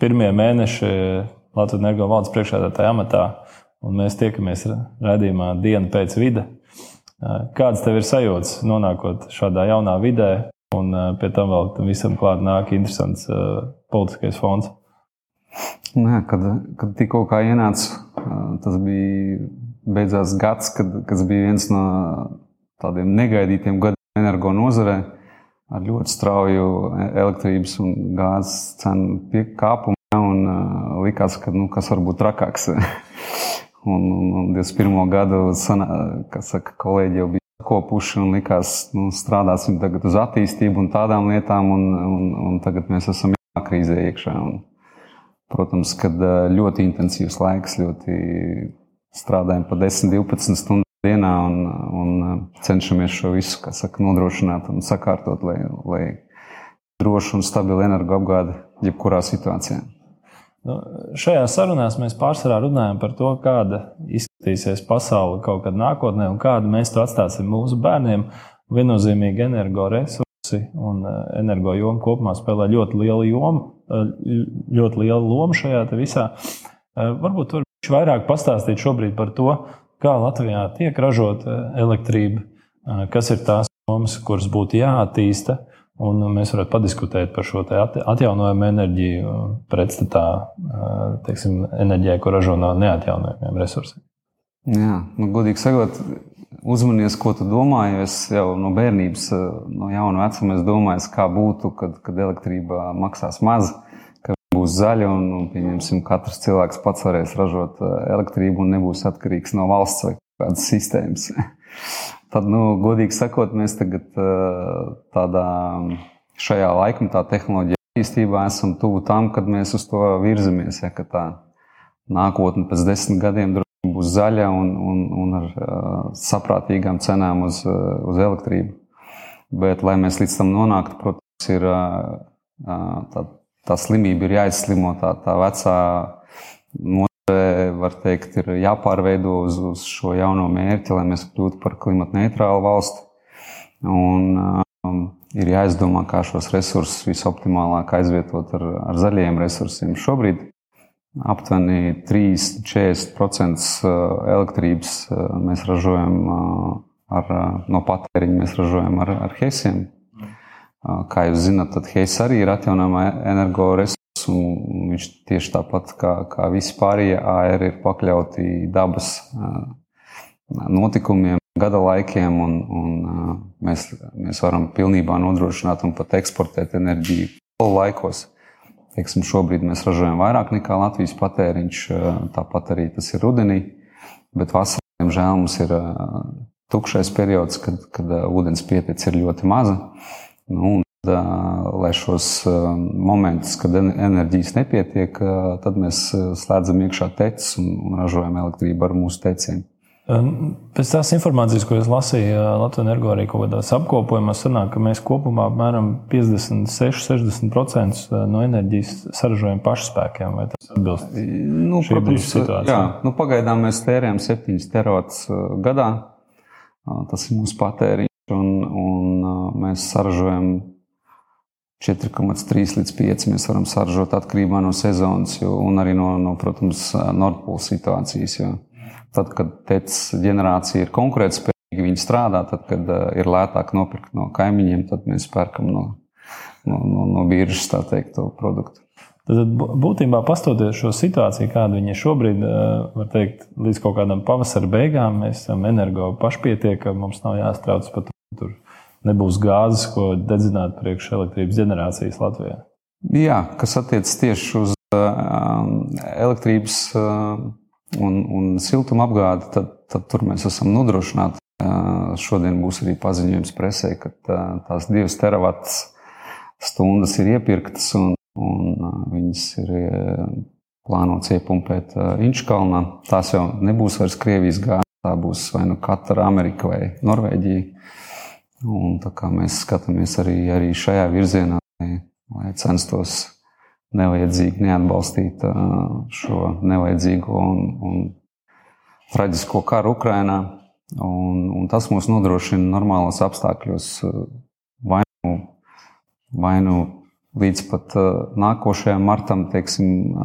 pirmie mēneši Latvijas energo valdes priekšādātāja amatā, un mēs tiekamies redzējumā dienu pēc vide. Kādas tev ir sajūtas nonākot šādā jaunā vidē, un pie tam vēl tam visam klāt nāk interesants politiskais fons? Nē, kad, kad tikko ienāca, tas bija beidzās gads, kad, kas bija viens no tādiem negaidītiem gadiem energo nozarē ar ļoti strauju elektrības un gāzes cenu kāpumu. Un, uh, likās, ka nu, kas var būt trakāks. un, un, un 21. gadu saka, kolēģi jau bija kopuši un likās, nu, strādāsim tagad uz attīstību un tādām lietām, un, un, un tagad mēs esam krīzē iekšā. Un, protams, kad ļoti intensīvs laiks, ļoti strādājam pa 10, 12 stundu dienā un, un cenšamies šo visu saka, nodrošināt un sakārtot, lai, lai droši un stabili energoapgāde jebkurā situācijā. Nu, šajā sarunā mēs pārsvarā runājam par to, kāda izskatīsies pasaule kaut kad nākotnē un kādu mēs to atstāsim mūsu bērniem. Viennozīmīgi energoresursi un e, energo joma kopumā spēlē ļoti lielu, jomu, e, ļoti lielu lomu šajā visā. E, varbūt tur vairāk pastāstīt šobrīd par to, kā Latvijā tiek ražota elektrība, kas ir tās jomas, kuras būtu jāattīsta. Un mēs varētu padiskutēt par šo atjaunojumu enerģiju pretstatā teiksim, enerģijai, ko ražo no neatjaunojumiem resursiem. Jā, nu, godīgi sakot, uzmanies, ko tu domā. Es jau no bērnības, no jauna vecuma domāju, kā būtu, kad, kad elektrība maksās maz būs zaļa un, un pieņemsim, katrs cilvēks pats varēs ražot elektrību un nebūs atkarīgs no valsts vai kādas sistēmas. Tad, nu, godīgi sakot, mēs tagad tādā šajā laikmetā tehnoloģija attīstībā esam tuvu tam, kad mēs uz to virzamies. Ja, tā nākotne pēc desmit gadiem būs zaļa un, un, un ar saprātīgām cenām uz, uz elektrību. Bet, lai mēs līdz tam nonāktu, protams, ir tā, tā slimība ir jāizslimo. Tā, tā vecā var teikt, ir jāpārveido uz, uz šo jauno mērķi, lai mēs kļūtu par klimatu neitrālu valsti. Un, um, ir jāizdomā, kā šos resursus visoptimālāk aizvietot ar, ar zaļiem resursiem. Šobrīd aptuveni 3-40% uh, elektrības uh, mēs ražojam uh, ar, no patēriņa, mēs ražojam ar, ar hesiem. Kā jūs zināt, tad Heis arī ir atjaunojama energoresurss. Viņš tieši tāpat kā, kā visi pārējie AR ir pakļauti dabas notikumiem, gada laikiem, un, un mēs, mēs varam pilnībā nodrošināt un pat eksportēt enerģiju laikos. Teiksim, šobrīd mēs ražojam vairāk nekā Latvijas patēriņš, tāpat arī tas ir rudenī, bet vasarā, diemžēl, mums ir tukšais periods, kad, kad ūdens pietece ir ļoti maza. Nu, un, lai šos momentus, kad enerģijas nepietiek, tad mēs slēdzam iekšā tecis un ražojam elektrību ar mūsu teciem. Pēc tās informācijas, ko es lasīju Latvijas energo arī kaut kādās apkopojumos, sanāk, ka mēs kopumā apmēram 56-60% no enerģijas saražojam pašspēkiem. Vai tas atbilst? Nu, protams, jā, nu, pagaidām mēs tērējam 7 terats gadā. Tas ir mūsu patēriņš, un, un mēs saražojam 4,3 līdz 5 mēs varam saražot atkarībā no sezonas jo, un arī no, no protams, Nordpūles situācijas. Jo. Tad, kad TECS ģenerācija ir konkurētspējīga, viņi strādā, tad, kad uh, ir lētāk nopirkt no kaimiņiem, tad mēs pērkam no, no, no, no biržas teikt, to produktu. Tad būtībā pastoties šo situāciju, kāda viņa šobrīd ir, teikt, līdz kaut kādam pavasara beigām, mēs esam energo pašpietiekami, mums nav jāstrauc par to nebūs gāzes, ko dedzināt priekš elektrības ģenerācijas Latvijā. Jā, kas attiecas tieši uz elektrības un, un siltuma apgādi, tad, tad tur mēs esam nodrošināti. Šodien būs arī paziņojums presē, ka tās divas teravatas stundas ir iepirktas un, un viņas ir plānotas iepumpēt Inčkalnā. Tās jau nebūs vairs Krievijas gāze, tā būs vai nu Katra, Amerika vai Norvēģija. Un, mēs skatāmies arī, arī šajā virzienā, lai, censtos nevajadzīgi neatbalstīt šo nevajadzīgo un, un traģisko karu Ukrajinā. Un, un tas mums nodrošina normālos apstākļos vai nu, vai nu līdz pat nākošajam martam, teiksim,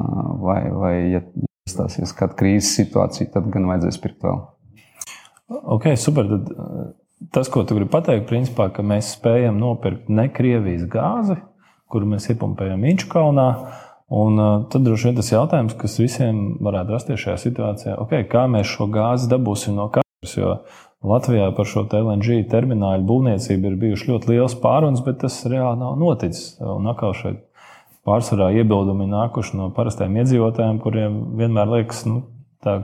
vai, vai ja iestāsies kāda krīzes situācija, tad gan vajadzēs pirkt vēl. Ok, super. Tad, tas, ko tu gribi pateikt, principā, ka mēs spējam nopirkt ne Krievijas gāzi, kuru mēs iepumpējam Inčukalnā. Un uh, tad droši vien tas jautājums, kas visiem varētu rasties šajā situācijā, okay, kā mēs šo gāzi dabūsim no katras. Jo Latvijā par šo LNG terminālu būvniecību ir bijušas ļoti liels pārunas, bet tas reāli nav noticis. Un atkal šeit pārsvarā iebildumi nākuši no parastiem iedzīvotājiem, kuriem vienmēr liekas, ka nu,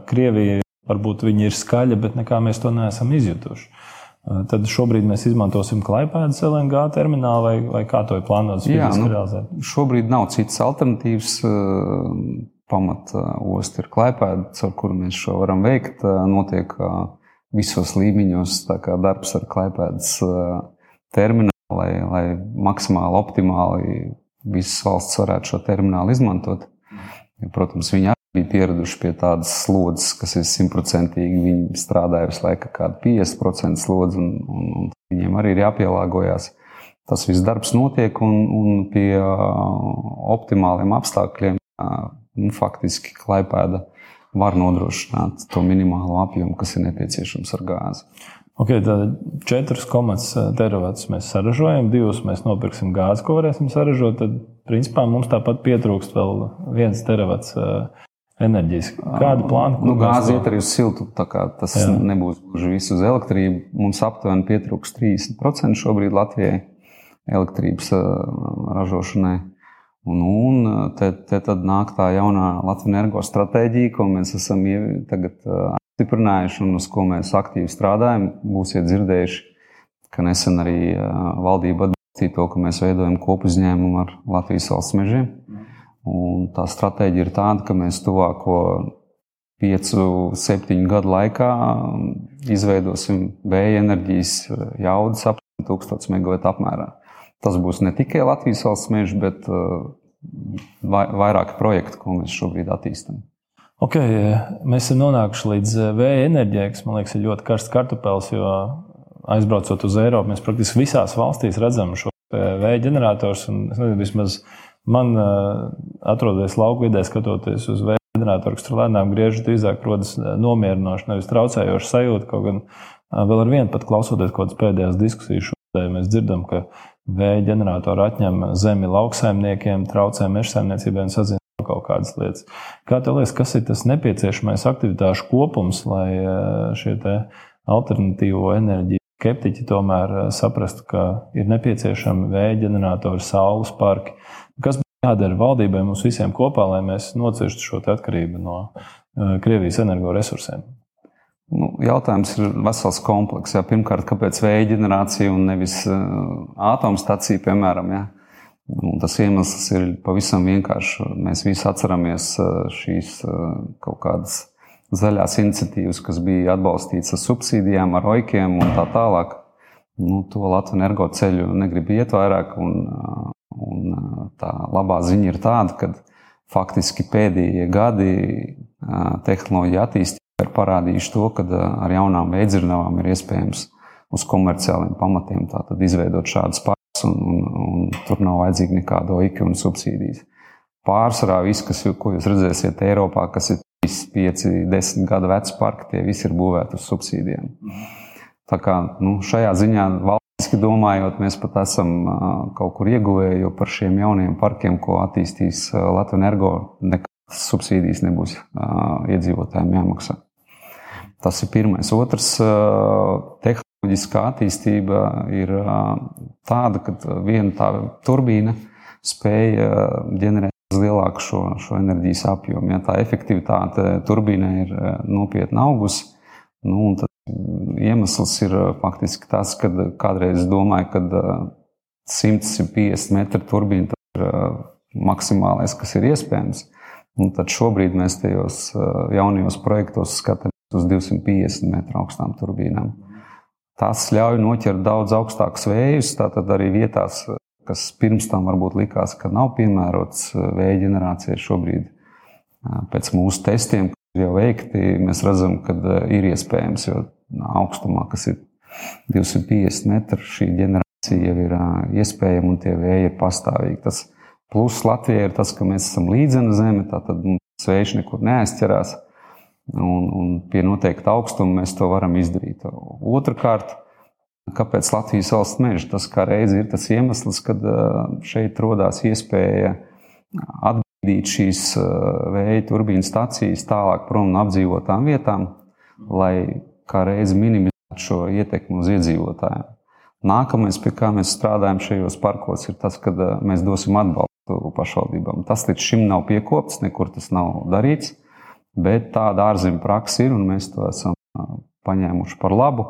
Krievija varbūt ir skaļa, bet nekā mēs to neesam izjutuši. Tad šobrīd mēs izmantosim klaipēdas LNG terminālu, vai, vai kā to ir plānots Jā, nu, realizēt? Šobrīd nav citas alternatīvas. Pamata osta ir klaipēda, ar kuru mēs šo varam veikt. Notiek visos līmeņos darbs ar klaipēdas terminālu, lai, lai maksimāli optimāli visas valsts varētu šo terminālu izmantot. Protams, viņi bija pieraduši pie tādas slodzes, kas ir simtprocentīgi. Viņi strādāja visu laiku kādu 50% slodzi, un, un, un viņiem arī ir jāpielāgojas. Tas viss darbs notiek, un, un pie optimāliem apstākļiem nu, faktiski klaipēda var nodrošināt to minimālo apjomu, kas ir nepieciešams ar gāzi. Okay, tad 4,5 teravatus mēs saražojam, 2 mēs nopirksim gāzi, ko varēsim saražot. Tad, principā, mums tāpat pietrūkst vēl viens teravats enerģijas. Kāda plāna? Nu, gāze iet arī uz siltu, tā kā tas Jā. nebūs gluži viss uz elektrību. Mums aptuveni pietrūks 30% šobrīd Latvijai elektrības ražošanai. Un, un te, te tad nāk tā jaunā Latvijas energo stratēģija, ko mēs esam tagad apstiprinājuši un uz ko mēs aktīvi strādājam. Būsiet dzirdējuši, ka nesen arī valdība atbalstīja to, ka mēs veidojam kopuzņēmumu ar Latvijas valsts mežiem. Un tā stratēģija ir tāda, ka mēs tuvāko piecu, septiņu gadu laikā izveidosim vēja enerģijas jaudas ap 1000 megawatu apmērā. Tas būs ne tikai Latvijas valsts meža, bet uh, vairāki projekti, ko mēs šobrīd attīstām. Okay, mēs esam nonākuši līdz uh, vēja enerģijai, kas man liekas ir ļoti karsts kartupēlis, jo aizbraucot uz Eiropu, mēs praktiski visās valstīs redzam šo vēja ģenerators. Un, nezinu, vismaz Man, atrodoties lauku vidē, skatoties uz kas tur lēnām griežas, drīzāk rodas nomierinoša, nevis traucējoša sajūta. Kaut gan vēl ar vienu pat klausoties kaut kādas pēdējās diskusijas, šodien mēs dzirdam, ka vēja ģeneratori atņem zemi lauksaimniekiem, traucē mežsaimniecībai un sazina kaut kādas lietas. Kā tev liekas, kas ir tas nepieciešamais aktivitāšu kopums, lai šie alternatīvo enerģiju skeptiķi tomēr saprastu, ka ir nepieciešami vēja ģeneratori, saules parki, Kas jādara valdībai mums visiem kopā, lai mēs nocirstu šo atkarību no uh, Krievijas energoresursiem? Nu, jautājums ir vesels komplekss. Ja. Pirmkārt, kāpēc vēja ģenerācija un nevis uh, atomstacija, piemēram? Ja? Un tas iemesls ir pavisam vienkāršs. Mēs visi atceramies uh, šīs kaut kādas zaļās iniciatīvas, kas bija atbalstītas ar subsīdijām, ar oikiem un tā tālāk. Nu, to Latvijas energo ceļu negrib iet vairāk. Un, Un tā labā ziņa ir tāda, ka faktiski pēdējie gadi tehnoloģija attīstība ir parādījuši to, ka ar jaunām veidzirnavām ir iespējams uz komerciāliem pamatiem izveidot šādas pāris, un, un, un tur nav vajadzīga nekāda oika un subsīdijas. Pārsvarā viss, kas, ko jūs redzēsiet Eiropā, kas ir 5, 10 gadu veci parki, tie visi ir būvēti uz subsīdijām. Tā kā nu, šajā ziņā Politiski domājot, mēs pat esam kaut kur ieguvēji, jo par šiem jauniem parkiem, ko attīstīs Latvijas energo, nekādas subsīdijas nebūs iedzīvotājiem jāmaksā. Tas ir pirmais. Otrs, tehnoloģiskā attīstība ir tāda, ka viena tā turbīna spēja ģenerēt lielāku šo, šo enerģijas apjomu. Ja tā efektivitāte turbīnai ir nopietni augusi, nu, iemesls ir faktiski tas, ka kādreiz domāju, ka 150 metru turbīna ir maksimālais, kas ir iespējams. Un tad šobrīd mēs tajos jaunajos projektos skatāmies uz 250 metru augstām turbīnām. Tas ļauj noķert daudz augstākus vējus, tātad arī vietās, kas pirms tam varbūt likās, ka nav piemērots vēja ģenerācijai šobrīd. Pēc mūsu testiem, jau veikti, mēs redzam, ka ir iespējams, jo augstumā, kas ir 250 metri, šī ģenerācija jau ir iespējama un tie vēji ir pastāvīgi. Tas Plus Latvijai ir tas, ka mēs esam līdzena zeme, tātad vējš nekur neaizķerās. Un, un pie noteikta augstuma mēs to varam izdarīt. Otrakārt, kāpēc Latvijas valsts meža? Tas kā reiz ir tas iemesls, kad šeit rodās iespēja atbīdīt šīs vēja turbīnu stacijas tālāk prom no apdzīvotām vietām, lai kā reizi minimizētu šo ietekmi uz iedzīvotājiem. Nākamais, pie kā mēs strādājam šajos parkos, ir tas, ka mēs dosim atbalstu pašvaldībām. Tas līdz šim nav piekopts, nekur tas nav darīts, bet tāda ārzemju praksa ir un mēs to esam paņēmuši par labu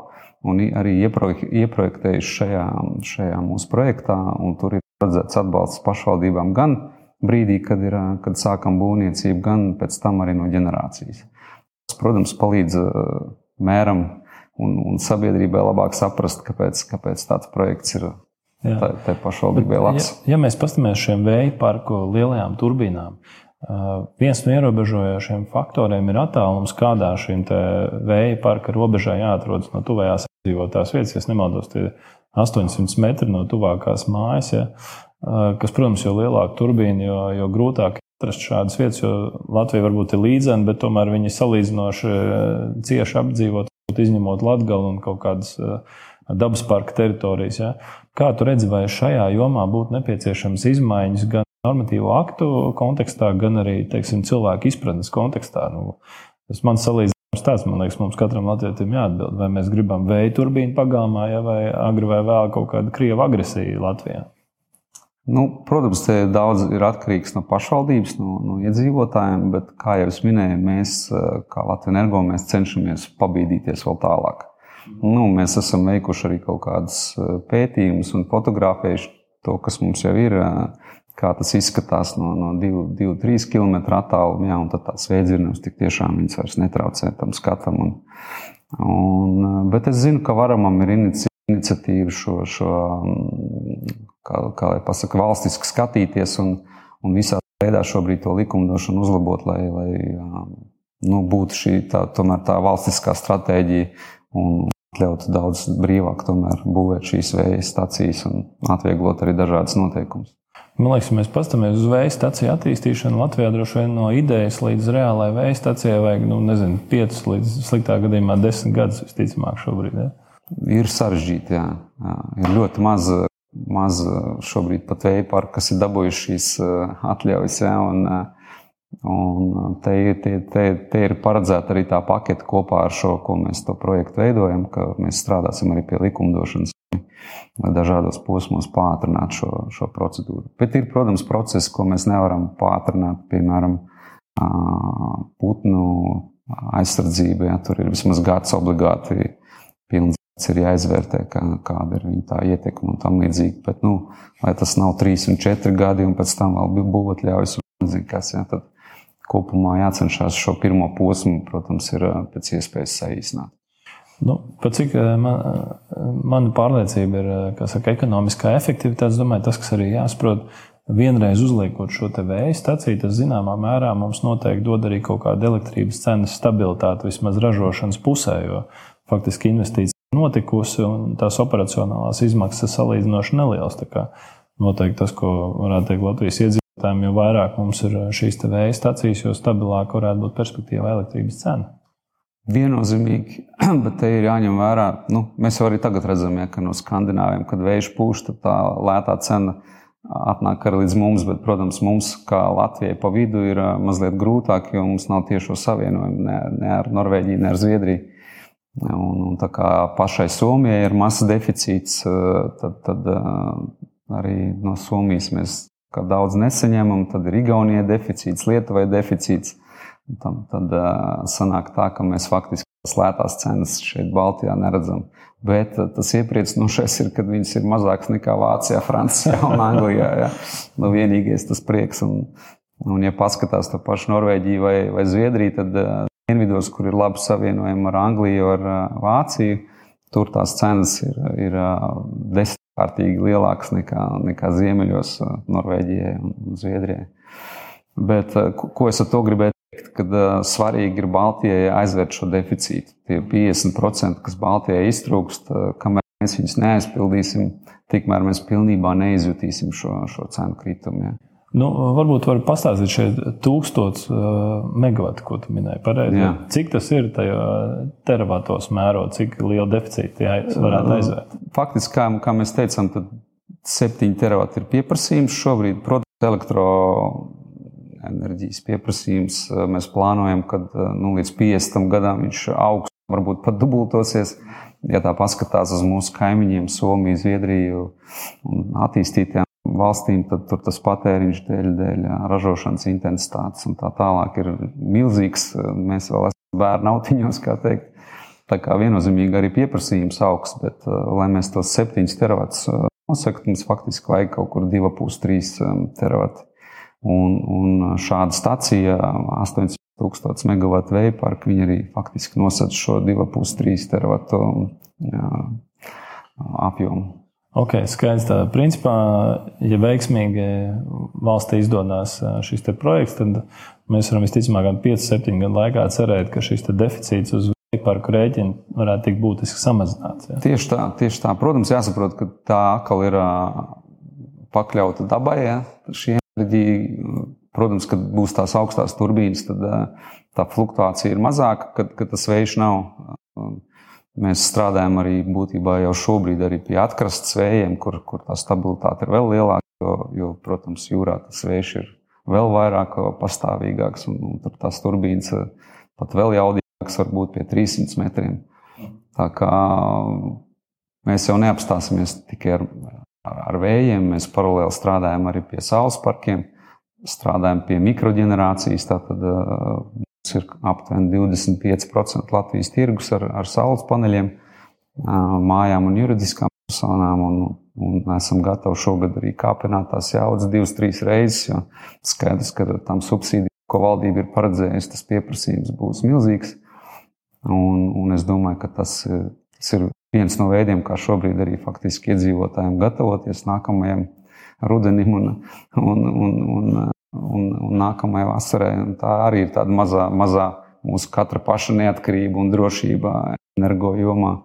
un arī ieprojektējuši šajā, šajā mūsu projektā. Tur ir paredzēts atbalsts pašvaldībām gan brīdī, kad, ir, kad sākam būvniecību, gan pēc tam arī no ģenerācijas. Tas, protams, palīdz mēram un, un sabiedrībai labāk saprast, kāpēc, kāpēc tāds projekts ir tā, tā pašvaldībai labs. Ja, ja mēs paskatāmies šiem vēja parku lielajām turbīnām, viens no ierobežojošiem faktoriem ir attālums, kādā šīm vēja parka robežā jāatrodas no tuvējās apdzīvotās vietas. Ja nemaldos, tie 800 metri no tuvākās mājas, ja, kas, protams, jo lielāka turbīna, jo, jo grūtāk atrast šādas vietas, jo Latvija varbūt ir līdzena, bet tomēr viņi salīdzinoši cieši apdzīvot izņemot Latviju un kaut kādas eh, dabas parka teritorijas. Ja? Kā tu redzi, vai šajā jomā būtu nepieciešams izmaiņas gan normatīvo aktu kontekstā, gan arī teiksim, cilvēku izpratnes kontekstā? Nu, tas man salīdzinājums tāds, man liekas, mums katram latvietim jāatbild, vai mēs gribam vēja turbīnu pagalmā, ja, vai agri vai vēl kaut kāda krieva agresija Latvijā. Nu, protams, te daudz ir atkarīgs no pašvaldības, no, no iedzīvotājiem, bet, kā jau es minēju, mēs, eh, kā Latvijas energo, mēs cenšamies pabīdīties vēl tālāk. Nu, mēs esam veikuši arī kaut kādus eh, pētījumus un fotografējuši to, kas mums jau ir, eh, kā tas izskatās no, no 2-3 km attālumā. Ja, tad tās veidzirnības tik tiešām viņas vairs netraucē tam skatam. Un, un, bet es zinu, ka varamam ir iniciatīva šo, šo kā, kā lai pasaka, valstiski skatīties un, un visā veidā šobrīd to likumdošanu uzlabot, lai, lai nu, būtu šī tā, tomēr tā valstiskā stratēģija un ļautu daudz brīvāk tomēr būvēt šīs vēja stacijas un atvieglot arī dažādas noteikumus. Man liekas, ja mēs paskatāmies uz vēja stāciju attīstīšanu. Latvijā droši vien no idejas līdz reālajai vēja stācijai vajag, nu, nezinu, 5 līdz sliktā gadījumā 10 gadus visticamāk šobrīd. Ja? Ir sarežģīti, jā. jā. Ir ļoti maz maz eh, šobrīd pat parku, kas ir dabūjuši šīs eh, atļaujas. Ja, un, eh, un te, te, te, te ir paredzēta arī tā pakete kopā ar šo, ko mēs to projektu veidojam, ka mēs strādāsim arī pie likumdošanas, lai dažādos posmos pātrinātu šo, šo procedūru. Bet ir, protams, procesi, ko mēs nevaram pātrināt, piemēram, putnu aizsardzība. Ja, tur ir vismaz gads obligāti pilns ir jāizvērtē, kā, kāda ir viņa tā ietekme un tam līdzīgi. Bet, nu, lai tas nav 3 un 4 gadi, un pēc tam vēl būvot ļaujas, un kas, ja, tad kopumā jācenšas šo pirmo posmu, protams, ir pēc iespējas saīsināt. Nu, cik man, mana pārliecība ir, ka saka, ekonomiskā efektivitāte, domāju, tas, kas arī jāsaprot, vienreiz uzliekot šo vēja staciju, tas zināmā mērā mums noteikti dod arī kaut kādu elektrības cenas stabilitāti vismaz ražošanas pusē, jo faktiski investīcija notikusi, un tās operacionālās izmaksas ir salīdzinoši nelielas. Noteikti tas, ko varētu teikt Latvijas iedzīvotājiem, jo vairāk mums ir šīs vēja stācijas, jo stabilāk varētu būt perspektīva elektrības cena. Viennozīmīgi, bet te ir jāņem vērā, nu, mēs jau arī tagad redzam, ja, ka no skandināviem, kad vējš pūš, tad tā lētā cena atnāk arī līdz mums. Bet, protams, mums, kā Latvijai pa vidu, ir mazliet grūtāk, jo mums nav tiešo savienojumu ne, ne ar Norvēģiju, ne ar Zviedriju. Un, un tā kā pašai Somijai ir mazs deficīts, eh, tad, tad eh, arī no Somijas mēs daudz nesaņemam. Tad ir Igaunijai deficīts, Lietuvai deficīts. Tad, tad eh, sanāk tā, ka mēs faktiski tās lētās cenas šeit Baltijā neredzam. Bet tas iepriecinošais ir, ka viņas ir mazākas nekā Vācijā, Francijā un Anglijā. Ja? Nu, vienīgais tas prieks. Un, un ja paskatās to pašu Norvēģiju vai, vai Zviedriju, tad dienvidos, kur ir labi savienojumi ar Angliju, ar Vāciju, tur tās cenas ir, ir desmitkārtīgi lielākas nekā, nekā ziemeļos, Norvēģijai un Zviedrijai. Bet ko es ar to gribēju teikt? Kad svarīgi ir Baltijai aizvērt šo deficītu. Tie 50%, kas Baltijai iztrūkst, kamēr mēs viņus neaizpildīsim, tikmēr mēs pilnībā neizjutīsim šo, šo cenu kritumu. Ja. Nu, varbūt var pastāstīt šeit tūkstots uh, megawatu, ko tu minēji pareizi. Cik tas ir tajā teravatos mēro, cik liela deficīta tie varētu aizvērt? Faktiski, kā, kā mēs teicām, tad 7 teravati ir pieprasījums šobrīd. Protams, elektroenerģijas pieprasījums mēs plānojam, ka nu, līdz 50 gadam viņš augs, varbūt pat dubultosies. Ja tā paskatās uz mūsu kaimiņiem, Somiju, Zviedriju un attīstītiem valstīm, tur tas patēriņš dēļ, dēļ ražošanas intensitātes un tā tālāk ir milzīgs. Mēs vēl esam bērnu autiņos, kā teikt. Tā kā viennozīmīgi arī pieprasījums augsts, bet, lai mēs tos 7 teravatus nosaktu, mums faktiski vajag kaut kur 2,5-3 teravati. Un, un šāda stacija, 8000 megawatu vēja parka, viņi arī faktiski nosaka šo 2,5-3 teravatu apjomu. Ok, skaidrs. Tā principā, ja veiksmīgi valstī izdodas šis projekts, tad mēs varam visticamāk, gan 5, 7 gadu laikā cerēt, ka šis deficīts uz parku rēķinu varētu tikt būtiski samazināts. Ja? Tieši tā, tieši tā. Protams, jāsaprot, ka tā atkal ir pakļauta dabai. Ja? Šī enerģija, protams, kad būs tās augstās turbīnas, tad tā fluktuācija ir mazāka, kad, kad tas vējš nav Mēs strādājam arī būtībā jau šobrīd arī pie atkrastes vējiem, kur, kur tā stabilitāte ir vēl lielāka. Jo, jo, protams, jūrā tas vējš ir vēl vairāk pastāvīgāks, un, un tur tās turbīnas pat vēl jaudīgākas, varbūt pie 300 metriem. Tā kā mēs jau neapstāsimies tikai ar, ar, ar vējiem, mēs paralēli strādājam arī pie saules parkiem, strādājam pie mikroģenerācijas. Tātad ir aptuveni 25% Latvijas tirgus ar, ar saules paneļiem, mājām un juridiskām personām. Un, un esam gatavi šogad arī kāpināt tās jaudas divas, trīs reizes. Jo skaidrs, ka ar tām subsīdijām, ko valdība ir paredzējusi, tas pieprasījums būs milzīgs. Un, un es domāju, ka tas, tas ir viens no veidiem, kā šobrīd arī faktiski iedzīvotājiem gatavoties nākamajam rudenim un, un, un, un un, un nākamajai vasarai. Un tā arī ir tāda mazā, mazā mūsu katra paša neatkarība un drošība energo jomā.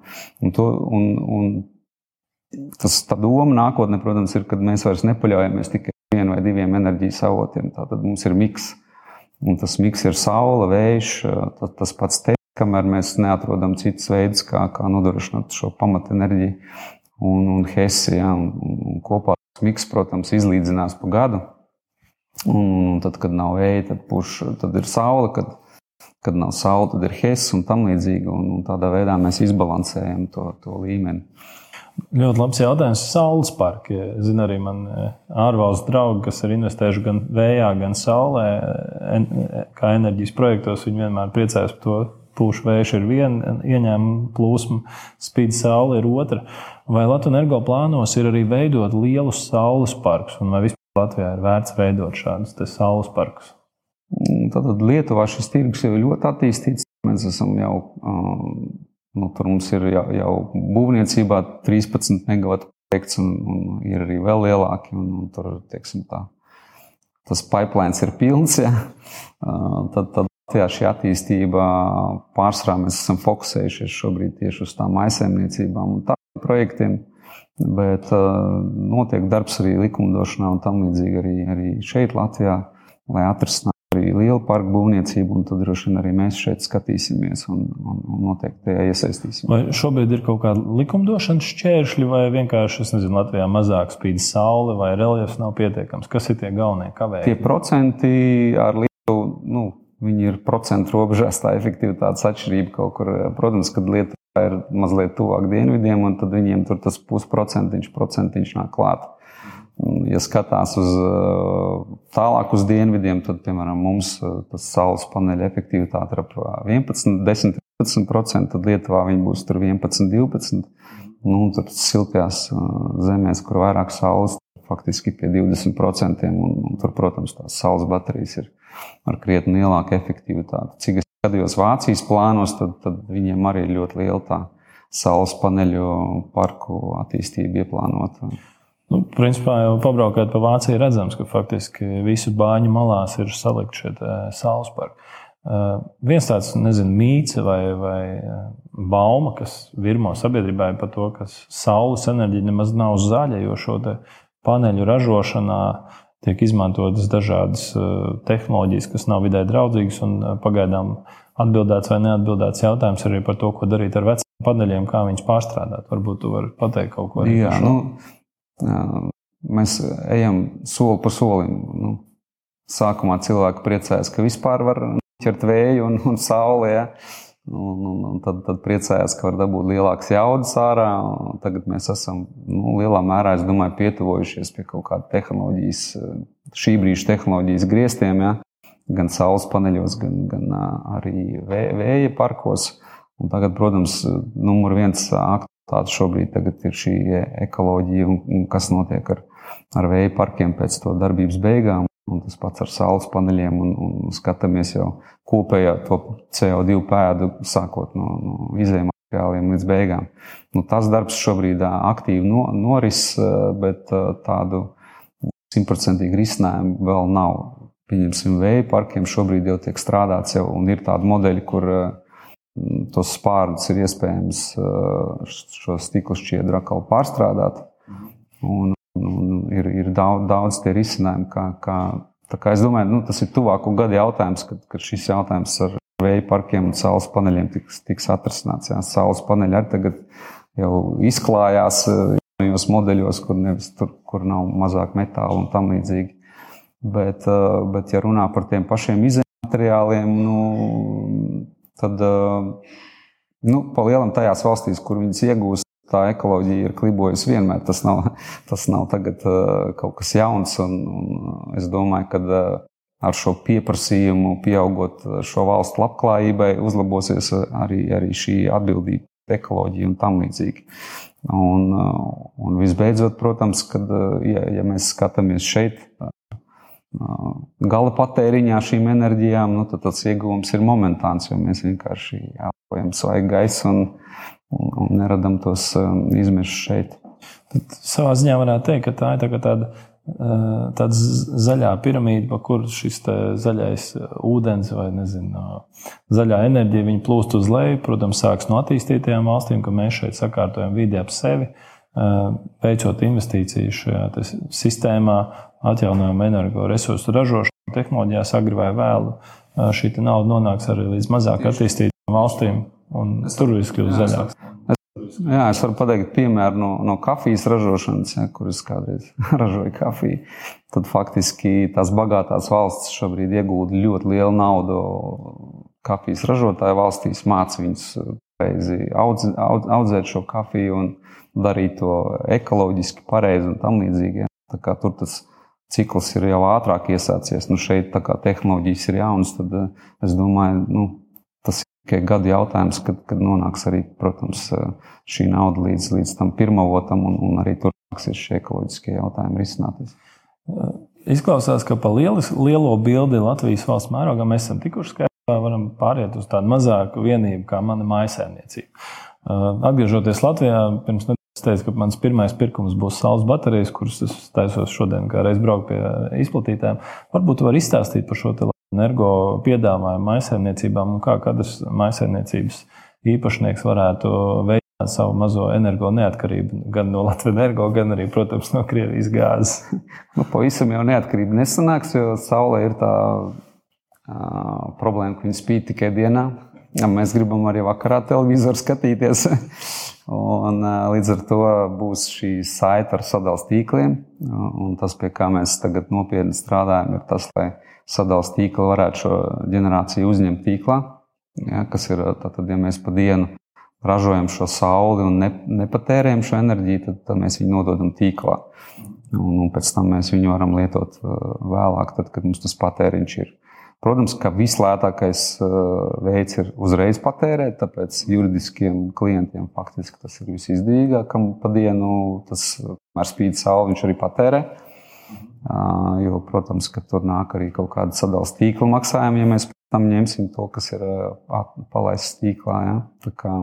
Un to, un, un tas tā doma nākotnē, protams, ir, kad mēs vairs nepaļaujamies tikai uz vienu vai diviem enerģijas avotiem. Tātad mums ir miks. Un tas miks ir saule, vējš, tas, pats te, kamēr mēs neatrodam citus veidus, kā, kā nodrošināt šo pamatenerģiju. Un, un Hesse, ja, un, un kopā tas miks, protams, izlīdzinās pa gadu. Un tad, kad nav vēja, tad, puš, tad ir saule, kad, kad nav saule, tad ir hess un tam līdzīgi. Un, un tādā veidā mēs izbalansējam to, to līmeni. Ļoti labs jautājums. Saules parki. Zinu, arī man e, ārvalstu draugi, kas ir investējuši gan vējā, gan saulē, en, e, kā enerģijas projektos, viņi vienmēr priecājas par to. Pūš vējš ir viena ieņēmuma plūsma, spīd saule ir otra. Vai Latvijas energo plānos ir arī veidot lielus saules parkus, vai vispār Latvijā ir vērts veidot šādus saules parkus? Tātad mm, Lietuvā šis tirgus jau ir ļoti attīstīts. Mēs esam jau, nu, tur mums ir jau, jau būvniecībā 13 megawatu projekts, un, un ir arī vēl lielāki. Un, un tur, teiksim, tā, tas pipelines ir pilns. Ja? Tad, tad Latvijā šī attīstība pārsvarā mēs esam fokusējušies šobrīd tieši uz tām aizsēmniecībām un tādiem projektiem. Bet uh, notiek darbs arī likumdošanā un tam līdzīgi arī, arī šeit, Latvijā, lai atrisinātu arī lielu parku būvniecību. Tad droši vien arī mēs šeit skatīsimies un, un, un noteikti tajā iesaistīsimies. Vai šobrīd ir kaut kāda likumdošanas šķēršļi, vai vienkārši, es nezinu, Latvijā mazāk spīd saule, vai reliefs nav pietiekams? Kas ir tie galvenie kavēji? Tie procenti ar Lietuvu. Nu, Viņi ir procentu robežās, tā efektivitātes atšķirība kaut kur. Protams, kad Lietuva ir mazliet tuvāk dienvidiem, un tad viņiem tur tas pusprocentiņš procentiņš nāk klāt. Ja skatās uz tālāk uz dienvidiem, tad, piemēram, mums tas saules paneļa efektivitāte ir ap 11, 10, 15%, tad Lietuvā viņi būs tur 11, 12. Nu, tur siltajās zemēs, kur vairāk saules, faktiski pie 20%. Un, un tur, protams, tās saules baterijas ir ar krietni lielāku efektivitāti. Cik es skatījos Vācijas plānos, tad, tad viņiem arī ir ļoti liela tā saules paneļu parku attīstība ieplānota. Nu, principā jau pabraukājot pa Vāciju, redzams, ka faktiski visu bāņu malās ir salikt šie saules parki. Uh, viens tāds, nezinu, mīts vai, vai bauma, kas virmo sabiedrībai par to, ka saules enerģija nemaz nav zaļa, jo šo paneļu ražošanā tiek izmantotas dažādas tehnoloģijas, kas nav vidē draudzīgas, un pagaidām atbildēts vai neatbildēts jautājums arī par to, ko darīt ar veciem paneļiem, kā viņus pārstrādāt. Varbūt tu vari pateikt kaut ko Jā, nu, mēs ejam soli pa solim. Nu, sākumā cilvēki priecājas, ka vispār var ķert vēju un, un sauli. Ja? Un, un, un tad, tad priecājās, ka var dabūt lielākas jaudas ārā. Tagad mēs esam nu, lielā mērā domāju, pietuvojušies pie kaut kāda tehnoloģijas, šī brīža tehnoloģijas griestiem. Ja? Gan saules paneļos, gan, gan arī vēja parkos. Un tagad, protams, numur viens aktuālitāte šobrīd ir šī ekoloģija un kas notiek ar, ar vēja parkiem pēc to darbības beigām. Un tas pats ar saules paneļiem, un, un skatāmies jau kopējā to CO2 pēdu, sākot no, no izējuma materiāliem līdz beigām. Nu, tas darbs šobrīd aktīvi no, noris, bet tādu simtprocentīgu risinājumu vēl nav. Pieņemsim, vēja parkiem šobrīd jau tiek strādāts, jau, un ir tādi modeļi, kur tos spārdus ir iespējams šo stikla šķiedru atkal pārstrādāt. Un, Un ir, ir daudz, daudz tie risinājumi, kā, kā, kā es domāju, nu, tas ir tuvāko gadu jautājums, kad, kad šis jautājums ar vēja parkiem un saules paneļiem tiks, tiks atrisināts. Jā, saules paneļi arī tagad jau izklājās eh, jaunajos modeļos, kur, nevis, tur, kur nav mazāk metāla un tam līdzīgi. Bet, eh, bet ja runā par tiem pašiem izmateriāliem, nu, tad eh, nu, pa lielam tajās valstīs, kur viņas iegūst, tā ekoloģija ir klibojusi vienmēr. Tas nav, tas nav tagad, uh, kaut kas jauns. Un, un es domāju, ka uh, ar šo pieprasījumu, pieaugot šo valstu labklājībai, uzlabosies arī, arī šī atbildība, ekoloģija un tam līdzīgi. Un, un visbeidzot, protams, kad, ja, ja mēs skatāmies šeit, gala patēriņā šīm enerģijām, nu, tad tas ieguvums ir momentāns, jo mēs vienkārši elpojam svaigu gaisu un, un, neradam tos um, izmešus šeit. Tad savā ziņā varētu teikt, ka tā ir tā tāda, uh, tāda zaļā piramīda, pa kuru šis zaļais uh, ūdens vai nezinu, zaļā enerģija plūst uz leju. Protams, sāks no attīstītajām valstīm, ka mēs šeit sakārtojam vidi ap sevi. Veicot investīcijas šajā sistēmā, atjaunojumu energoresursu ražošanā, tehnoloģijās, agri vai vēlu, šī nauda nonāks arī līdz mazāk attīstītām valstīm un tur viss kļūst zaļāks. Jā, es varu pateikt piemēru no, no kafijas ražošanas, ja, kuras kādreiz ražoja kafiju. Tad faktiski tās bagātās valstis šobrīd iegūda ļoti lielu naudu kafijas ražotāju valstīs, māca viņus pareizi audz, audz, audzēt šo kafiju un darīt to ekoloģiski pareizi un tam līdzīgi. Ja. Tur tas cikls ir jau ātrāk iesācies. Nu, šeit tehnoloģijas ir jaunas, tad es domāju, nu, tikai gadu jautājums, kad, kad nonāks arī, protams, šī nauda līdz, līdz tam pirmavotam un, un arī tur nāksies šie ekoloģiskie jautājumi risināties. Izklausās, ka pa lielis, lielo bildi Latvijas valsts mērogā mēs esam tikuši skaidrā, varam pāriet uz tādu mazāku vienību kā mana mājasēmniecība. Atgriežoties Latvijā, pirms nedēļas teicu, ka mans pirmais pirkums būs saules baterijas, kuras es taisos šodien, kā reiz braukt pie izplatītājiem. Varbūt var izstāstīt par šo energo piedāvājumu maisaimniecībām un kā katrs maisaimniecības īpašnieks varētu veicināt savu mazo energo neatkarību gan no Latvijas energo, gan arī, protams, no Krievijas gāzes. nu, pavisam jau neatkarība nesanāks, jo saule ir tā uh, problēma, ka viņa spīd tikai dienā. Ja mēs gribam arī vakarā televizoru skatīties. Un, līdz ar to būs šī saite ar sadalījuma tīkliem. Tas, pie kā mēs tagad nopietni strādājam, ir tas, lai sadalījuma tīkli varētu šo ģenerāciju uzņemt tīklā. Ja, kas ir tātad, ja mēs pa dienu ražojam šo sauli un ne, nepatērējam šo enerģiju, tad, tad mēs viņu nododam tīklā. Un, un pēc tam mēs viņu varam lietot vēlāk, tad, kad mums tas patēriņš ir. Protams, ka vislētākais veids ir uzreiz patērēt, tāpēc juridiskiem klientiem faktiski tas ir visizdevīgāk, kam pa dienu tas ar spīd sauli viņš arī patērē. Jo, protams, ka tur nāk arī kaut kāda sadalījuma tīkla maksājuma, ja mēs tam ņemsim to, kas ir palaists tīklā. Ja? Kā,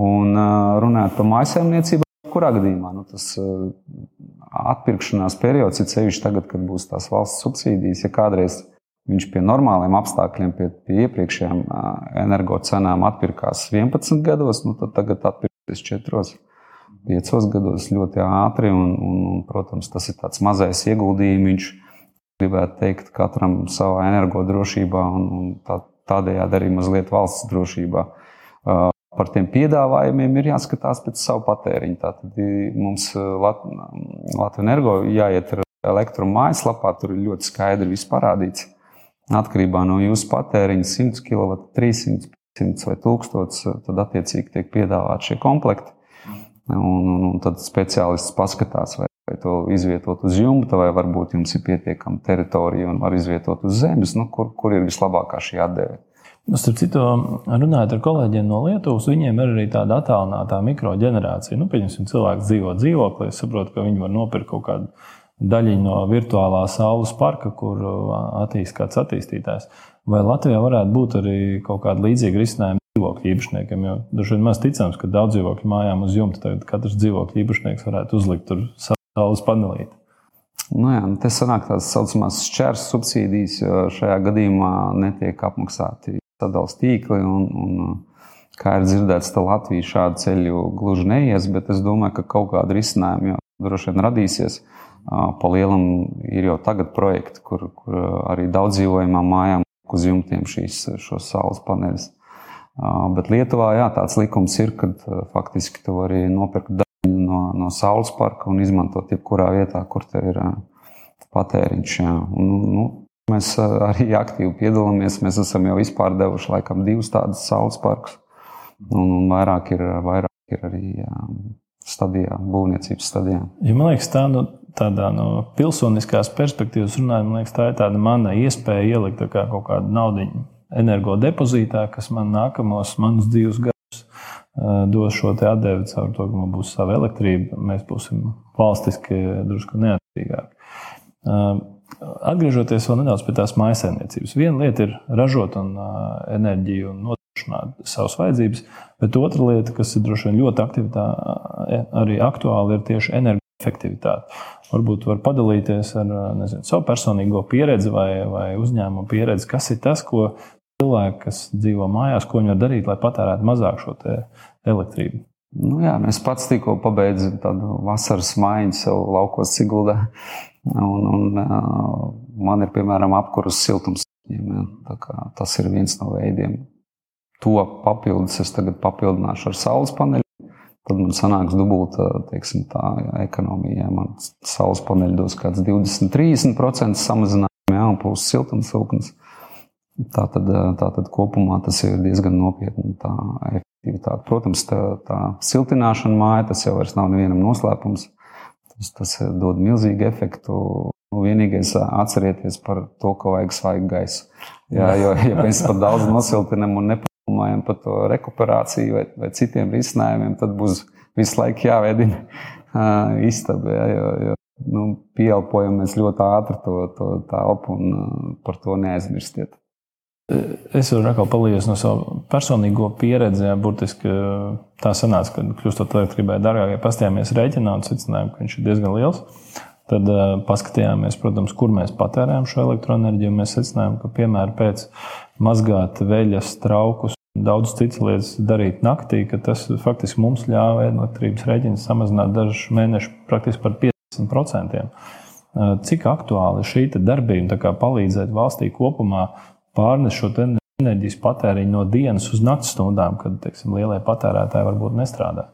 un runājot par mājsaimniecību, kurā gadījumā nu, tas atpirkšanās periods ir sevišķi tagad, kad būs tās valsts subsīdijas. Ja kādreiz viņš pie normāliem apstākļiem, pie, pie iepriekšējām energo cenām atpirkās 11 gados, nu, tad tagad atpirksies 4 piecos gados ļoti ātri. Un, un, un, protams, tas ir tāds mazais ieguldījums. gribētu teikt, katram savā energodrošībā un, un tā, tādējādi arī mazliet valsts drošībā. Uh, par tiem piedāvājumiem ir jāskatās pēc savu patēriņu. Tātad mums Lat Latvijas energo jāiet ar elektronu mājaslapā, tur ir ļoti skaidri viss parādīts. Atkarībā no jūsu patēriņa 100 kW, 300, 500 vai 1000, tad attiecīgi tiek piedāvāti šie komplekti. Un, un, un tad speciālists paskatās, vai, vai to izvietot uz jumta, vai varbūt jums ir pietiekama teritorija un var izvietot uz zemes, nu, kur, kur ir vislabākā šī atdeve. Nu, starp citu, runājot ar kolēģiem no Lietuvas, viņiem ir arī tāda attālināta mikroģenerācija. Nu, pieņemsim, cilvēks dzīvo dzīvoklī, es saprotu, ka viņi var nopirkt kaut kādu daļiņu no virtuālā saules parka, kur attīstīs kāds attīstītājs. Vai Latvijā varētu būt arī kaut kāda līdzīga risinājuma dzīvokļu īpašniekiem? Dažreiz ir maz ticams, ka daudz dzīvokļu mājām uz jumta tagad katrs dzīvokļu īpašnieks varētu uzlikt saules panelīti. Nu jā, nu te sanāk tās saucamās šķērs subsīdijas, jo šajā gadījumā netiek apmaksāti sadalījuma tīkli. Un, un, kā ir dzirdēts, Latvija šādu ceļu gluži neies, bet es domāju, ka kaut kāda risinājuma jau droši vien radīsies. Pa lielam ir jau tagad projekti, kur, kur arī daudz dzīvojamām mājām uz jumtiem šīs, saules paneļus. Bet Lietuvā jā, tāds likums ir, ka faktiski tu vari nopirkt daļu no, no saules parka un izmantot jebkurā vietā, kur tev ir patēriņš. Jā. Un, nu, Mēs arī aktīvi piedalāmies. Mēs esam jau vispār devuši laikam divus tādus saules parkus, un, un vairāk ir, vairāk ir arī jā, stadijā, būvniecības stadijā. Ja man liekas, tā nu, tādā no pilsoniskās perspektīvas runājot, man liekas, tā ir tāda mana iespēja ielikt kā kaut kādu naudu energodepozītā, kas man nākamos manus divus gadus dos šo atdevi caur to, ka man būs sava elektrība. Mēs būsim valstiski drusku neatkarīgāki. Atgriežoties vēl nedaudz pie tās maisaimniecības, viena lieta ir ražot un, uh, enerģiju un nodrošināt savas vajadzības, bet otra lieta, kas ir droši vien ļoti arī aktuāli, ir tieši energoefektivitāte. Varbūt var padalīties ar nezinu, savu personīgo pieredzi vai, vai uzņēmumu pieredzi, kas ir tas, ko cilvēki, kas dzīvo mājās, ko viņi var darīt, lai patērētu mazāk šo elektrību. Nu jā, nu es pats tikko pabeidzu tādu vasaras maiņu sev laukos Siguldā. Un, un, man ir piemēram apkurss siltums. Tas ir viens no veidiem. To papildus es tagad papildināšu ar saules paneļu. Tad man sanāks dubulta teiksim, tā, ekonomija. Man saules paneļi dos kāds 20-30% samazinājumu, jā, un plus siltumsūknis. Tā tad, tā tad kopumā tas ir diezgan nopietni tā efektivitāte. Protams, tā, tā siltināšana māja tas jau nav nevienam noslēpums. Tas, tas dod milzīgu efektu. Nu, vienīgais atcerieties par to, ka vajag svaigu gaisu. Jā, jo, ja mēs par daudz nosiltinām un nepadomājam par to rekuperāciju vai, vai citiem risinājumiem, tad būs visu laiku jāveidina istaba. Jā, jo, jo, nu, pieelpojam mēs ļoti ātri to, to telpu un par to neaizmirstiet. Es varu atkal palīdzēt no savas personīgo pieredzi. Jā, burtiski tā sanāca, ka kļūstot elektrībai dārgāk, ja pastījāmies rēķinā un secinājām, ka viņš ir diezgan liels. Tad uh, paskatījāmies, protams, kur mēs patērējam šo elektroenerģiju. Mēs secinājām, ka piemēram pēc mazgāt veļas, traukus un daudz citas lietas darīt naktī, ka tas faktiski mums ļāva elektrības rēķinu samazināt dažus mēnešus praktiski par 50%. Cik aktuāli šī darbība palīdzēt valstī kopumā pārnes šo enerģijas patēriņu no dienas uz naktas stundām, kad teiksim, lielie patērētāji varbūt nestrādā.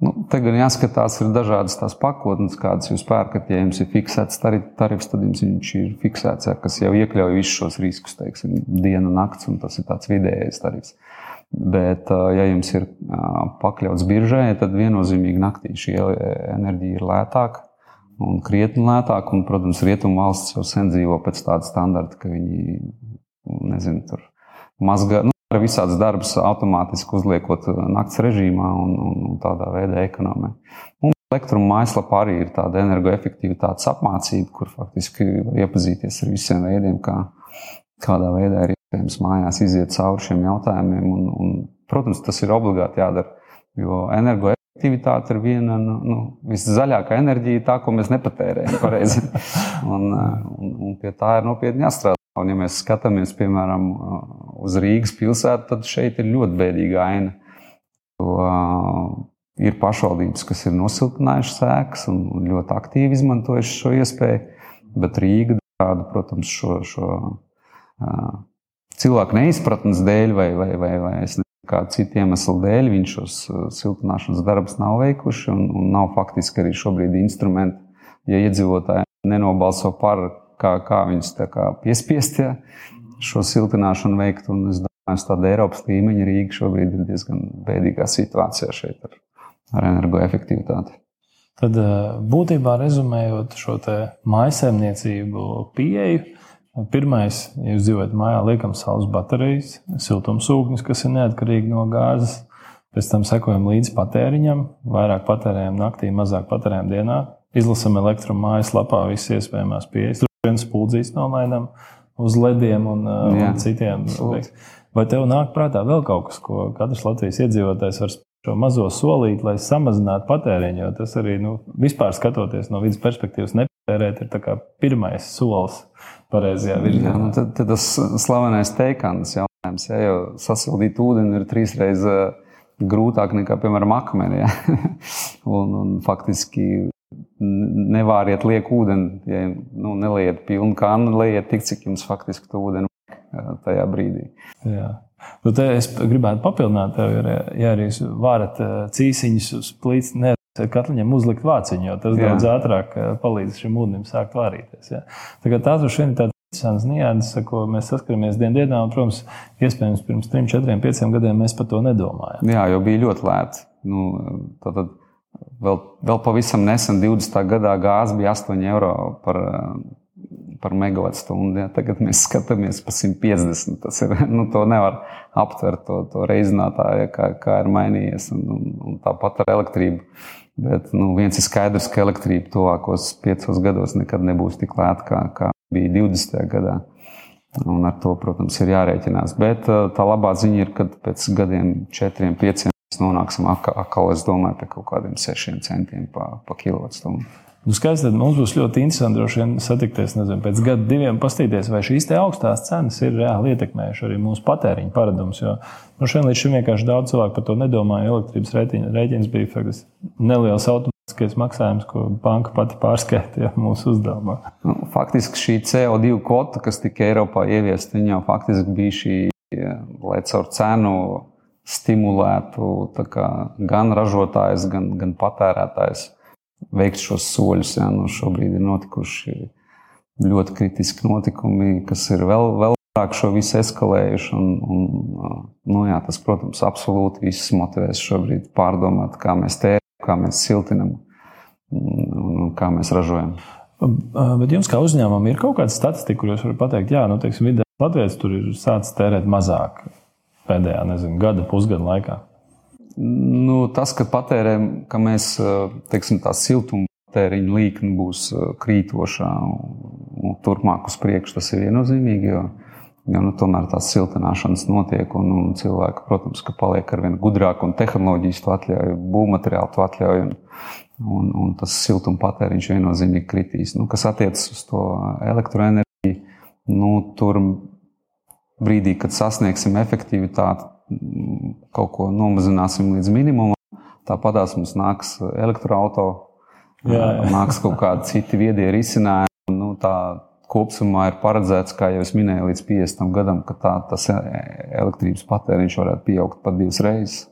Nu, te gan jāskatās, ir dažādas tās pakotnes, kādas jūs pērkat. Ja jums ir fiksēts tarifs, tad jums viņš ir fiksēts, ja, kas jau iekļauj visus šos riskus, teiksim, diena, nakts, un tas ir tāds vidējais tarifs. Bet, ja jums ir pakļauts biržai, tad viennozīmīgi naktī šī enerģija ir lētāka un krietni lētāka. Un, protams, rietumu valsts jau sen dzīvo pēc tāda standarta, ka viņi nezinu, tur mazgā. Nu, ar visādas darbus automātiski uzliekot naktas režīmā un, un, un tādā veidā ekonomē. Un elektruma mājaslapā arī ir tāda energoefektivitātes apmācība, kur faktiski var iepazīties ar visiem veidiem, kā, kādā veidā ir iespējams mājās iziet cauri šiem jautājumiem. Un, un, protams, tas ir obligāti jādara, jo energoefektivitāte ir viena no nu, viszaļākā enerģija, tā, ko mēs nepatērējam pareizi. un, un, un pie tā ir nopietni jāstrādā. Un, ja mēs skatāmies, piemēram, uz Rīgas pilsētu, tad šeit ir ļoti bēdīga aina. Jo, ir pašvaldības, kas ir nosiltinājušas ēkas un ļoti aktīvi izmantojušas šo iespēju, bet Rīga rāda, protams, šo, šo uh, cilvēku neizpratnes dēļ vai, vai, vai, vai nezinu, kādu citu iemeslu dēļ viņi šos siltināšanas darbus nav veikuši un, un nav faktiski arī šobrīd instrumenti, ja iedzīvotāji nenobalso par, kā, kā viņus kā piespiest ja, šo siltināšanu veikt. Un es domāju, ka tāda Eiropas līmeņa Rīga šobrīd ir diezgan bēdīgā situācijā šeit ar, ar energoefektivitāti. Tad būtībā rezumējot šo maisaimniecību pieeju, pirmais, ja jūs dzīvojat mājā, liekam saules baterijas, siltumsūknis, kas ir neatkarīgi no gāzes. Pēc tam sekojam līdzi patēriņam, vairāk patērējam naktī, mazāk patērējam dienā. Izlasām elektromu mājaslapā visas iespējamās pieejas. Viens spūdzīs nomainām uz lediem un, Jā. un citiem. Vai tev nāk prātā vēl kaut kas, ko katrs Latvijas iedzīvotājs var šo mazo solīti, lai samazinātu patēriņu. Jo tas arī, nu, vispār skatoties no vidas perspektīvas, nepatērēt ir pirmais solis pareizajā virzienā. Nu, tad, tad tas slavenais teikums jautājums, ja jau sasildīt ūdeni ir trīsreiz eh, grūtāk nekā, piemēram, akmeni. Ja? un, un faktiski nevāriet lieku ūdeni, ja nu, neliet pilnu kānu, liet tik, cik jums faktiski to ūdeni eh, tajā brīdī. Jā. Nu, es gribētu papildināt, tev, ja arī varat eh, cīsiņus uz plīts, ne katliņam uzlikt vāciņu, jo tas Jā. daudz ātrāk eh, palīdz šim ūdenim sākt vārīties. Ja. Tā tās ir šodien tādas interesantas nianses, ko mēs saskaramies dienā, un, protams, iespējams, pirms 3, 4, 5 gadiem mēs par to nedomājām. Jā, jo bija ļoti lēti. Nu, tad, vēl, vēl pavisam nesen, 20. gadā, gāze bija 8 eiro par par megawattstundu. Ja. Tagad mēs skatāmies par 150. Tas ir, nu, to nevar aptvert, to, to reizinātāju, kā, kā ir mainījies. Un, un, un tāpat ar elektrību. Bet nu, viens ir skaidrs, ka elektrība tuvākos piecos gados nekad nebūs tik lēta, kā, kā bija 20. gadā. Un ar to, protams, ir jārēķinās. Bet tā labā ziņa ir, ka pēc gadiem, četriem, pieciem, mēs nonāksim atkal, es domāju, pie kaut kādiem sešiem centiem pa, pa kilovatstundu. Nu, skaidrs, tad mums būs ļoti interesanti droši vien satikties nezinu, pēc gada, diviem, paskatīties, vai šīs augstās cenas ir reāli ietekmējušas arī mūsu patēriņa paradumus. Jo nu, šodien līdz šim vienkārši daudz cilvēku par to nedomāja. Elektrības rēķins bija faktiski neliels automātiskais maksājums, ko banka pati pārskaitīja mūsu uzdevumā. Nu, faktiski šī CO2 kvota, kas tika Eiropā ieviesta, jau faktiski bija šī, lai caur cenu stimulētu gan ražotājs, gan, gan patērētājs veikt šos soļus. Jā, nu šobrīd ir notikuši ļoti kritiski notikumi, kas ir vēl, vēl vairāk šo visu eskalējuši. Un, un, nu, jā, tas, protams, absolūti visus motivēs šobrīd pārdomāt, kā mēs tērējam, kā mēs siltinam un, un kā mēs ražojam. Bet jums, kā uzņēmumam, ir kaut kāda statistika, kur jūs varat pateikt, jā, nu, teiksim, vidē Latvijas tur ir sācis tērēt mazāk pēdējā, nezinu, gada, pusgada laikā. Nu, tas, ka patērēm, ka mēs teiksim, tā siltuma patēriņa līkne būs krītošā un turpmāk uz priekšu, tas ir viennozīmīgi. Jo, jo nu, tomēr tās siltināšanas notiek, un, un cilvēki, protams, paliek ar vien gudrāku, un tehnoloģijas to atļauj, būvmateriālu to atļauj. Un, un, un tas siltuma patēriņš viennozīmīgi kritīs. Nu, kas attiecas uz to elektroenerģiju, nu, tur brīdī, kad sasniegsim efektivitāti, kaut ko nomazināsim līdz minimumam. Tāpatās mums nāks elektroautorāta, nāks kaut kādi citi viedie risinājumi. Nu, tā kopumā ir paredzēts, kā jau es minēju, līdz 50 gadam, ka tā, tas e, elektrības patēriņš varētu pieaugt pat divas reizes.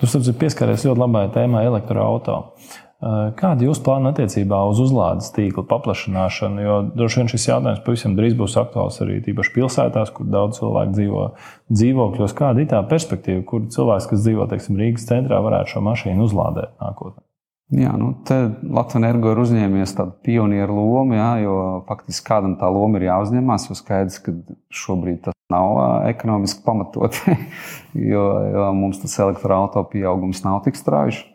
Jūs esat pieskaries ļoti labai tēmai elektroautorāta. Eh, kādi ir jūsu plāni attiecībā uz uzlādes tīkla paplašināšanu? Jo droši vien šis jautājums pavisam drīz būs aktuāls arī tīpaši pilsētās, kur daudz cilvēku dzīvo dzīvokļos. Kāda ir tā perspektīva, kur cilvēks, kas dzīvo teiksim, Rīgas centrā, varētu šo mašīnu uzlādēt nākotnē? Jā, nu, Latvijas energo ir uzņēmies tādu pionieru lomu, jā, jo faktiski kādam tā loma ir jāuzņemās. Jo skaidrs, ka šobrīd tas nav ekonomiski pamatot, jo, jo mums tas elektroautorāta pieaugums nav tik strauji.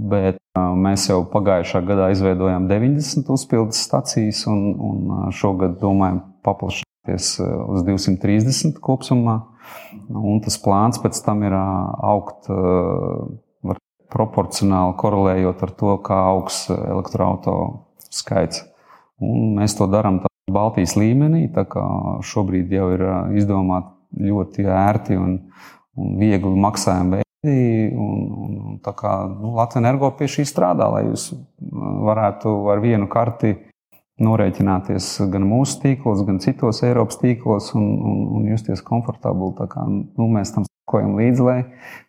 Bet mēs jau pagājušā gadā izveidojām 90 uzpildes stacijas, un, un šogad domājam paplašināties uz 230 kopumā. Un tas plāns pēc tam ir augt proporcionāli korelējot ar to, kā augs elektroautorāta skaits. Un mēs to darām Baltijas līmenī. Šobrīd jau ir izdomāti ļoti ērti un, un viegli maksājumi Un, un, un tā kā nu, Latvijas energo pie šī strādā, lai jūs varētu ar vienu karti norēķināties gan mūsu tīklos, gan citos Eiropas tīklos un, un, un justies komfortabli. Kā, nu, mēs tam sekojam līdzi, lai,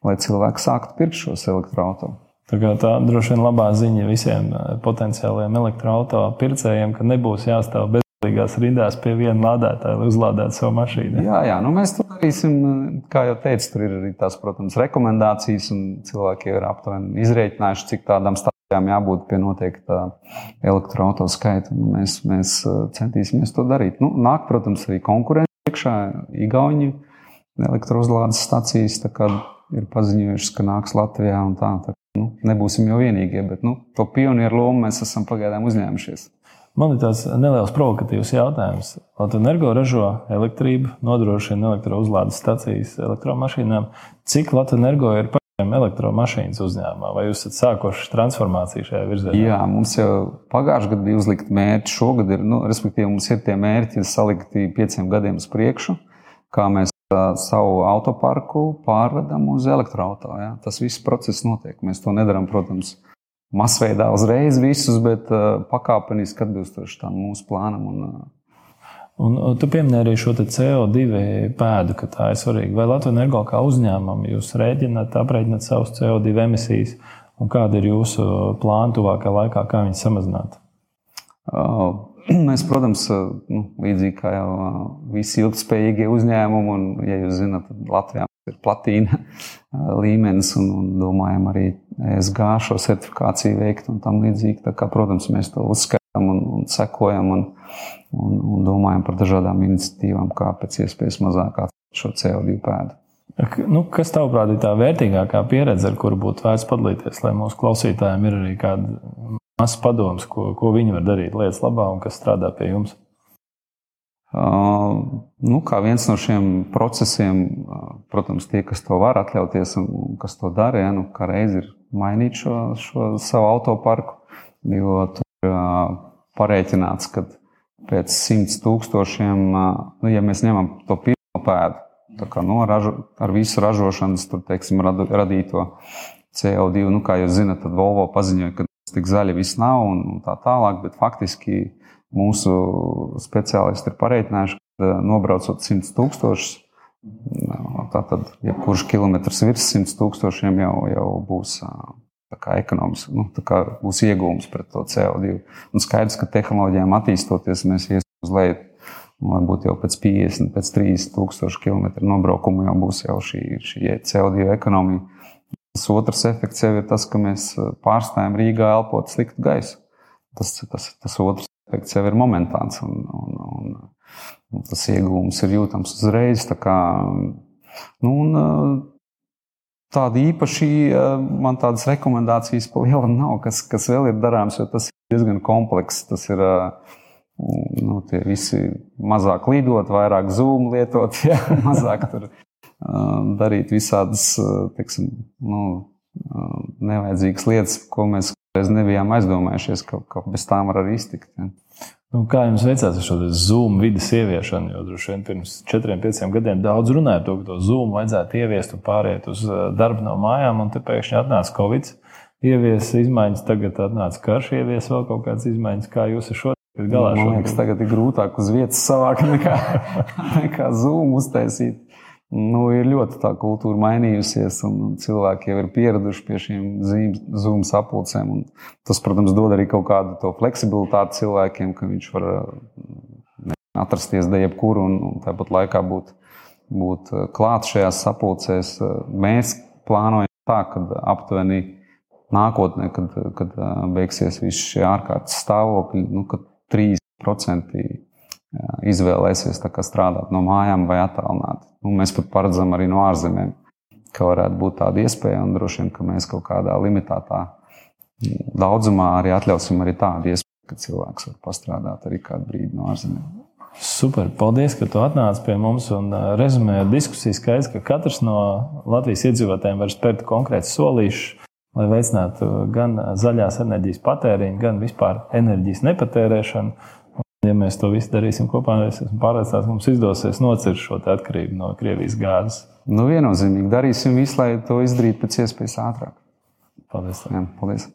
lai cilvēki sāktu pirkt šos elektroautorus. Tā, tā droši vien labā ziņa visiem eh, potenciāliem elektroautoriem pircējiem, ka nebūs jāstāv bezgalīgās rindās pie viena lādētāja, lai uzlādētu savu mašīnu. Jā, jā nu mēs to darīsim. Kā jau teicu, tur ir arī tās, protams, rekomendācijas, un cilvēki ir aptuveni izreikinājuši, cik tādam stāvoklim jābūt pie noteikta elektroautorāta skaita. Mēs, mēs eh, centīsimies to darīt. Nu, nāk, protams, arī konkurence iekšā, Igauni elektrouzlādes stacijas ir paziņojušas, ka nāks Latvijā un tā. tā Nu, nebūsim jau vienīgie, bet nu, to pionieru lomu mēs esam pagaidām uzņēmušies. Man ir tāds neliels provokatīvs jautājums. Latvijas energo ražo elektrību, nodrošina elektrouzlādes stacijas elektromašīnām. Cik Latvijas energo ir pašiem elektromašīnas uzņēmumā? Vai jūs esat sākuši transformāciju šajā virzienā? Jā, mums jau pagājušajā gadā bija uzlikti mērķi. Šogad ir, nu, respektīvi, mums ir tie mērķi salikti pieciem gadiem uz priekšu, kā mēs savu autoparku pārvedam uz elektroautorātu. Ja? Tas viss process notiek. Mēs to nedarām, protams, masveidā uzreiz visus, bet uh, pakāpeniski atbilstoši tam mūsu plānam. Un, uh, Un tu pieminēji arī šo CO2 pēdu, ka tā ir svarīga. Vai Latvijas energo kā uzņēmumam jūs rēķināt, aprēķināt savus CO2 emisijas, un kāda ir jūsu plāna tuvākajā laikā, kā viņus samazināt? Uh, Mēs, protams, nu, līdzīgi kā jau visi ilgspējīgie uzņēmumi, un, ja jūs zināt, Latvijā ir platīna līmenis un, un domājam arī ESG šo certifikāciju veikt un tam līdzīgi. Kā, protams, mēs to uzskatām un, un sekojam un, un, un domājam par dažādām iniciatīvām, kā pēc iespējas mazāk šo CO2 pēdu. Nu, kas tavuprāt ir tā vērtīgākā pieredze, ar kuru būtu vērts padalīties, lai mūsu klausītājiem ir arī kāda mazs padoms, ko, ko viņi var darīt lietas labā un kas strādā pie jums? Uh, nu, kā viens no šiem procesiem, uh, protams, tie, kas to var atļauties un kas to dara, ja, nu, kā reiz ir mainīt šo, šo savu autoparku, jo tur uh, parēķināts, ka pēc simts tūkstošiem, nu, ja mēs ņemam to pirmo pēdu, kā, nu, ražu, ar visu ražošanas tur, teiksim, radu, radīto CO2, nu, kā jūs zinat, tad Volvo paziņoja, ka tik zaļi viss nav un, un tā tālāk, bet faktiski mūsu speciālisti ir pareiķinājuši, ka eh, nobraucot 100 tūkstošus, tātad jebkurš kilometrs virs 100 tūkstošiem jau, jau būs ekonomisks, nu, būs iegūms pret to CO2. Un skaidrs, ka tehnoloģijām attīstoties, mēs iesim uz leju. Varbūt jau pēc 50, pēc 30 tūkstošu kilometru nobraukumu jau būs jau šī, šī CO2 ekonomija. Tas otrs efekts jau ir tas, ka mēs pārstājam Rīgā elpot sliktu gaisu. Tas, tas, tas otrs efekts jau ir momentāns, un, un, un, un tas iegūms ir jūtams uzreiz. Tā kā, nu, un, tāda īpaši man tādas rekomendācijas pa lielam nav, kas, kas vēl ir darāms, jo tas ir diezgan komplekss. Tas ir nu, visi mazāk lidot, vairāk zoom lietot, jā, mazāk tur darīt visādas teiksim, nu, nevajadzīgas lietas, ko mēs reiz nebijām aizdomājušies, ka, ka bez tām var arī iztikt. Ja. Nu, kā jums veicās ar šo Zoom vidas ieviešanu? Jo droši vien pirms četriem, pieciem gadiem daudz runāja par to, ka to Zoom vajadzētu ieviest un pāriet uz darbu no mājām, un te pēkšņi atnāca Covid. Ievies izmaiņas, tagad atnāca karš, ievies vēl kaut kādas izmaiņas, kā jūs esat šodien galā. Man liekas, tagad ir grūtāk uz vietas savākt nekā, nekā Zoom uztaisīt. Nu, ir ļoti tā kultūra mainījusies, un cilvēki jau ir pieraduši pie šīm zūmu sapulcēm. Tas, protams, dod arī kaut kādu fleksibilitāti cilvēkiem, ka viņš var ne, atrasties de jebkur un, un tāpat laikā būt, būt klāt šajās sapulcēs. Mēs plānojam tā, ka aptuveni nākotnē, kad, kad beigsies visi šie ārkārtas stāvokļi, nu, 3% izvēlēsies strādāt no mājām vai attālināti. Nu, mēs pat paredzam arī no ārzemēm, ka varētu būt tāda iespēja, un droši vien, ka mēs kaut kādā limitētā daudzumā arī atļausim arī tādu iespēju, ka cilvēks var pastrādāt arī kādu brīdi no ārzemēm. Super, paldies, ka tu atnāci pie mums un rezumēji diskusiju. Skaidrs, ka katrs no Latvijas iedzīvotājiem var spērt konkrētus solīšus, lai veicinātu gan zaļās enerģijas patēriņu, gan vispār enerģijas nepatērēšanu. Ja mēs to visu darīsim kopā, es esmu pārliecināts, ka mums izdosies nocirst šo atkarību no Krievijas gāzes. Nu, viennozīmīgi darīsim visu, lai to izdarītu pēc iespējas ātrāk. Paldies! Jā, paldies.